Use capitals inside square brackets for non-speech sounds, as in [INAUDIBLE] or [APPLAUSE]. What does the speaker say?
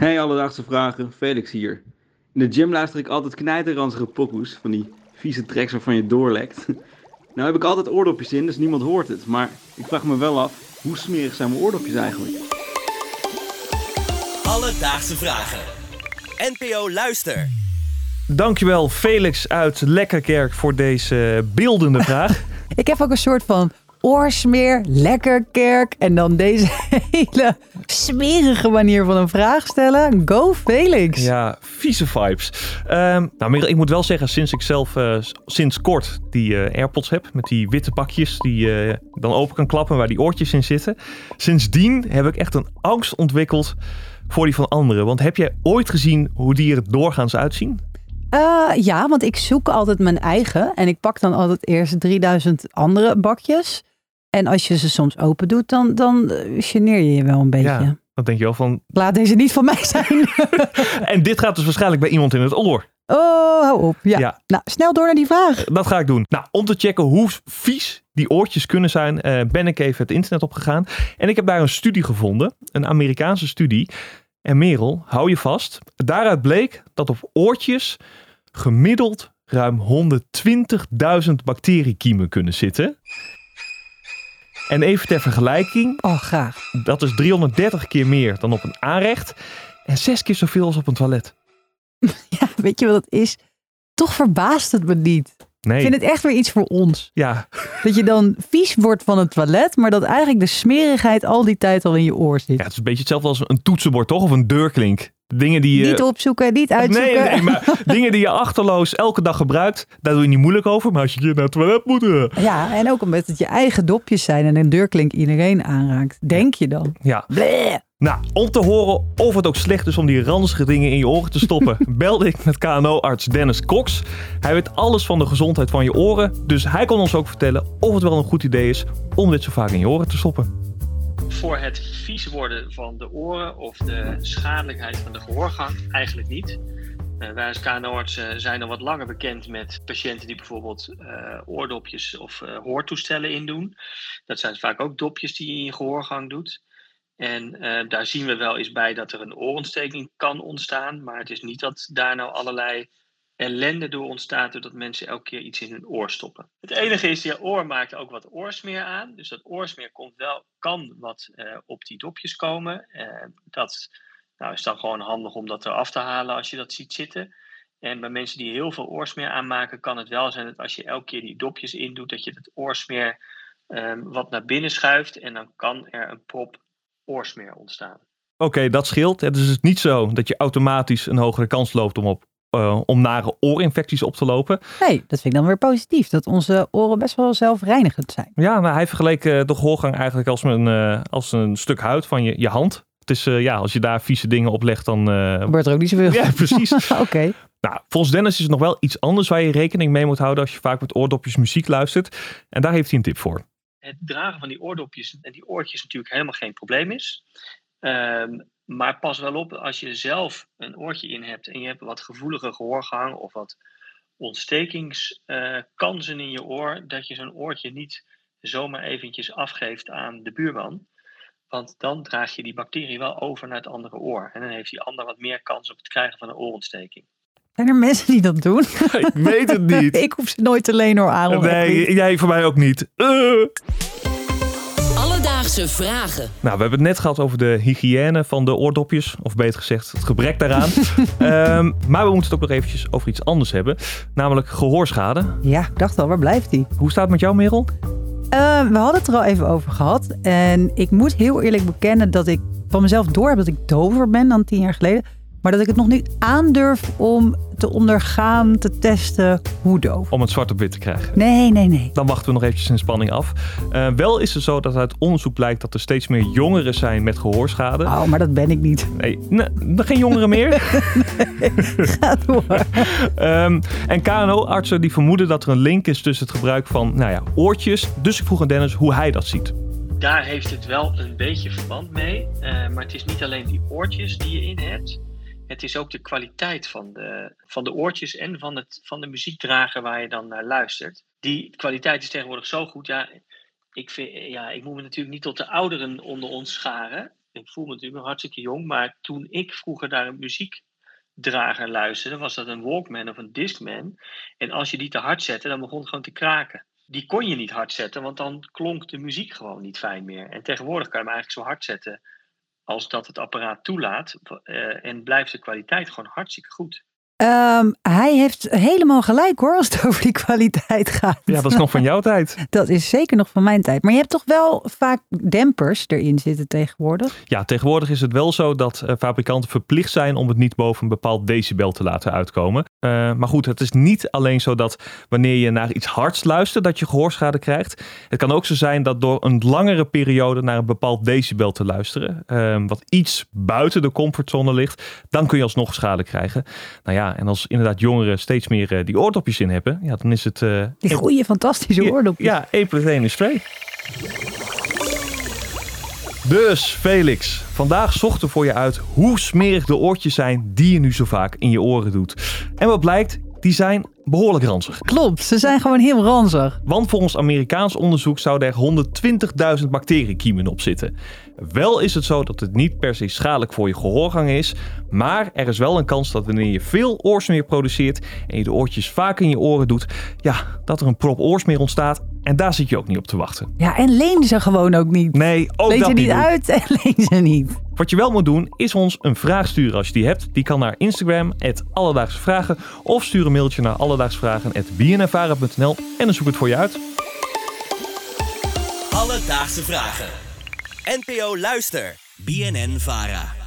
Hey alledaagse vragen, Felix hier. In de gym luister ik altijd knijterranzige pokoes, van die vieze tracks waarvan je doorlekt. [LAUGHS] Nou heb ik altijd oordopjes in, dus niemand hoort het. Maar ik vraag me wel af, hoe smerig zijn mijn oordopjes eigenlijk? Alledaagse vragen. NPO Luister. Dankjewel Felix uit Lekkerkerk voor deze beeldende vraag. [LAUGHS] Ik heb ook een soort van oorsmeer, lekker kerk en dan deze [LAUGHS] hele smerige manier van een vraag stellen. Go Felix! Ja, vieze vibes. Ehm, nou Merel, ik moet wel zeggen, sinds ik zelf eh, sinds kort die eh, AirPods heb, met die witte pakjes die je dan open kan klappen waar die oortjes in zitten. Sindsdien heb ik echt een angst ontwikkeld voor die van anderen. Want heb jij ooit gezien hoe die er doorgaans uitzien? Eh, ja, want ik zoek altijd mijn eigen en ik pak dan altijd eerst 3000 andere bakjes. En als je ze soms open doet, dan, dan eh, geneer je je wel een beetje. Ja. Dan denk je wel van, Laat deze niet van mij zijn. [LAUGHS] en dit gaat dus waarschijnlijk bij iemand in het oor. oh, hou op. Ja. Ja. Nou, snel door naar die vraag. Dat ga ik doen. Nou, om te checken hoe vies die oortjes kunnen zijn, eh, ben ik even het internet opgegaan. En ik heb daar een studie gevonden, een Amerikaanse studie. En Merel, hou je vast. Daaruit bleek dat op oortjes gemiddeld ruim 120.000 bacteriekiemen kunnen zitten. En even ter vergelijking, Oh, graag. dat is 330 keer meer dan op een aanrecht. En zes keer zoveel als op een toilet. [LAUGHS] Ja, weet je wat het is? Toch verbaast het me niet. Nee. Ik vind het echt weer iets voor ons. Ja, Dat je dan vies wordt van het toilet, maar dat eigenlijk de smerigheid al die tijd al in je oor zit. Ja, het is een beetje hetzelfde als een toetsenbord, toch? Of een deurklink. Dingen die je... Niet opzoeken, niet uitzoeken. Nee, nee, maar [LAUGHS] dingen die je achterloos elke dag gebruikt, daar doe je niet moeilijk over. Maar als je een keer naar het toilet moet... eh, Ja, en ook omdat het je eigen dopjes zijn en een deurklink iedereen aanraakt. Denk je dan? Ja. Bleh. Nou, om te horen of het ook slecht is om die ranzige dingen in je oren te stoppen, [LAUGHS] belde ik met KNO-arts Dennis Cox. Hij weet alles van de gezondheid van je oren, dus hij kon ons ook vertellen of het wel een goed idee is om dit zo vaak in je oren te stoppen. Voor het vies worden van de oren of de schadelijkheid van de gehoorgang eigenlijk niet. Eh, wij als KNO-artsen zijn al wat langer bekend met patiënten die bijvoorbeeld eh, oordopjes of eh, hoortoestellen indoen. Dat zijn vaak ook dopjes die je in je gehoorgang doet. En eh, daar zien we wel eens bij dat er een oorontsteking kan ontstaan, maar het is niet dat daar nou allerlei ellende door ontstaat doordat mensen elke keer iets in hun oor stoppen. Het enige is, je oor maakt ook wat oorsmeer aan. Dus dat oorsmeer komt wel, kan wat eh, op die dopjes komen. Eh, dat nou, is dan gewoon handig om dat eraf te halen als je dat ziet zitten. En bij mensen die heel veel oorsmeer aanmaken, kan het wel zijn dat als je elke keer die dopjes indoet, dat je het oorsmeer ehm, wat naar binnen schuift. En dan kan er een prop oorsmeer ontstaan. Oké, dat scheelt. Het is dus niet zo dat je automatisch een hogere kans loopt om, op, eh, om nare oorinfecties op te lopen. Nee, dat vind ik dan weer positief. Dat onze oren best wel zelfreinigend zijn. Ja, maar hij vergeleek eh, de gehoorgang eigenlijk als een, eh, als een stuk huid van je, je hand. Het is, eh, ja, als je daar vieze dingen op legt, dan... eh, Gebeurt er ook niet zoveel. ja, precies. [LAUGHS] Oké. Nou, volgens Dennis is het nog wel iets anders waar je rekening mee moet houden als je vaak met oordopjes muziek luistert. En daar heeft hij een tip voor. het dragen van die oordopjes en die oortjes natuurlijk helemaal geen probleem is. Ehm, maar pas wel op als je zelf een oortje in hebt en je hebt wat gevoelige gehoorgang of wat ontstekingskansen in je oor, dat je zo'n oortje niet zomaar eventjes afgeeft aan de buurman. Want dan draag je die bacterie wel over naar het andere oor. En dan heeft die ander wat meer kans op het krijgen van een oorontsteking. Zijn er mensen die dat doen? Ik weet het niet. [LAUGHS] ik hoef ze nooit alleen hoor, niet. Nee, jij voor mij ook niet. Eh. Alledaagse vragen. Nou, we hebben het net gehad over de hygiëne van de oordopjes. Of beter gezegd, het gebrek daaraan. [LAUGHS] Ehm, maar we moeten het ook nog eventjes over iets anders hebben. Namelijk gehoorschade. Ja, ik dacht al, waar blijft die? Hoe staat het met jou, Merel? Eh, we hadden het er al even over gehad. En ik moet heel eerlijk bekennen dat ik van mezelf door heb dat ik dover ben dan tien jaar geleden. Maar dat ik het nog niet aandurf om te ondergaan, te testen hoe doof. Om het zwart op wit te krijgen. Nee, nee, nee. Dan wachten we nog eventjes in spanning af. Eh, wel is het zo dat uit onderzoek blijkt dat er steeds meer jongeren zijn met gehoorschade. Oh, maar dat ben ik niet. Nee, nee, geen jongeren meer. [LAUGHS] Ga door. Ehm, en KNO-artsen die vermoeden dat er een link is tussen het gebruik van nou ja, oortjes. Dus ik vroeg aan Dennis hoe hij dat ziet. Daar heeft het wel een beetje verband mee. eh, maar het is niet alleen die oortjes die je in hebt. Het is ook de kwaliteit van de, van de oortjes en van, het, van de muziekdrager waar je dan naar luistert. Die kwaliteit is tegenwoordig zo goed. Ja, ik, vind, ja, ik moet me natuurlijk niet tot de ouderen onder ons scharen. ik voel me natuurlijk nog hartstikke jong, maar toen ik vroeger naar een muziekdrager luisterde, was dat een Walkman of een Discman. En als je die te hard zette, dan begon het gewoon te kraken. Die kon je niet hard zetten, want dan klonk de muziek gewoon niet fijn meer. En tegenwoordig kan je hem eigenlijk zo hard zetten als dat het apparaat toelaat. Uh, en blijft de kwaliteit gewoon hartstikke goed. Um, hij heeft helemaal gelijk hoor, als het [LAUGHS] over die kwaliteit gaat. Ja, dat is nog van jouw tijd. [LAUGHS] Dat is zeker nog van mijn tijd. Maar je hebt toch wel vaak dempers erin zitten tegenwoordig? Ja, tegenwoordig is het wel zo dat uh, fabrikanten verplicht zijn om het niet boven een bepaald decibel te laten uitkomen. Uh, maar goed, het is niet alleen zo dat wanneer je naar iets hards luistert, dat je gehoorschade krijgt. Het kan ook zo zijn dat door een langere periode naar een bepaald decibel te luisteren, uh, wat iets buiten de comfortzone ligt, dan kun je alsnog schade krijgen. Nou ja, en als inderdaad jongeren steeds meer uh, die oordopjes in hebben, ja, dan is het... Uh, die goede, fantastische oordopjes. Ja, 1 plus 1 is 2. Dus Felix, vandaag zochten we voor je uit hoe smerig de oortjes zijn die je nu zo vaak in je oren doet. En wat blijkt, die zijn behoorlijk ranzig. Klopt, ze zijn gewoon heel ranzig. Want volgens Amerikaans onderzoek zouden er 120.000 bacteriekiemen op zitten. Wel is het zo dat het niet per se schadelijk voor je gehoorgang is, maar er is wel een kans dat wanneer je veel oorsmeer produceert en je de oortjes vaak in je oren doet, ja, dat er een prop oorsmeer ontstaat en daar zit je ook niet op te wachten. Ja, en leen ze gewoon ook niet. Nee, ook leen dat ze niet doen. uit en [LAUGHS] leen ze niet. Wat je wel moet doen, is ons een vraag sturen als je die hebt. Die kan naar Instagram, Alledaagse Vragen. Of stuur een mailtje naar alledaagsvragen.bnnvara.nl en dan zoek het voor je uit. Alledaagse Vragen. NPO Luister. BNN Vara.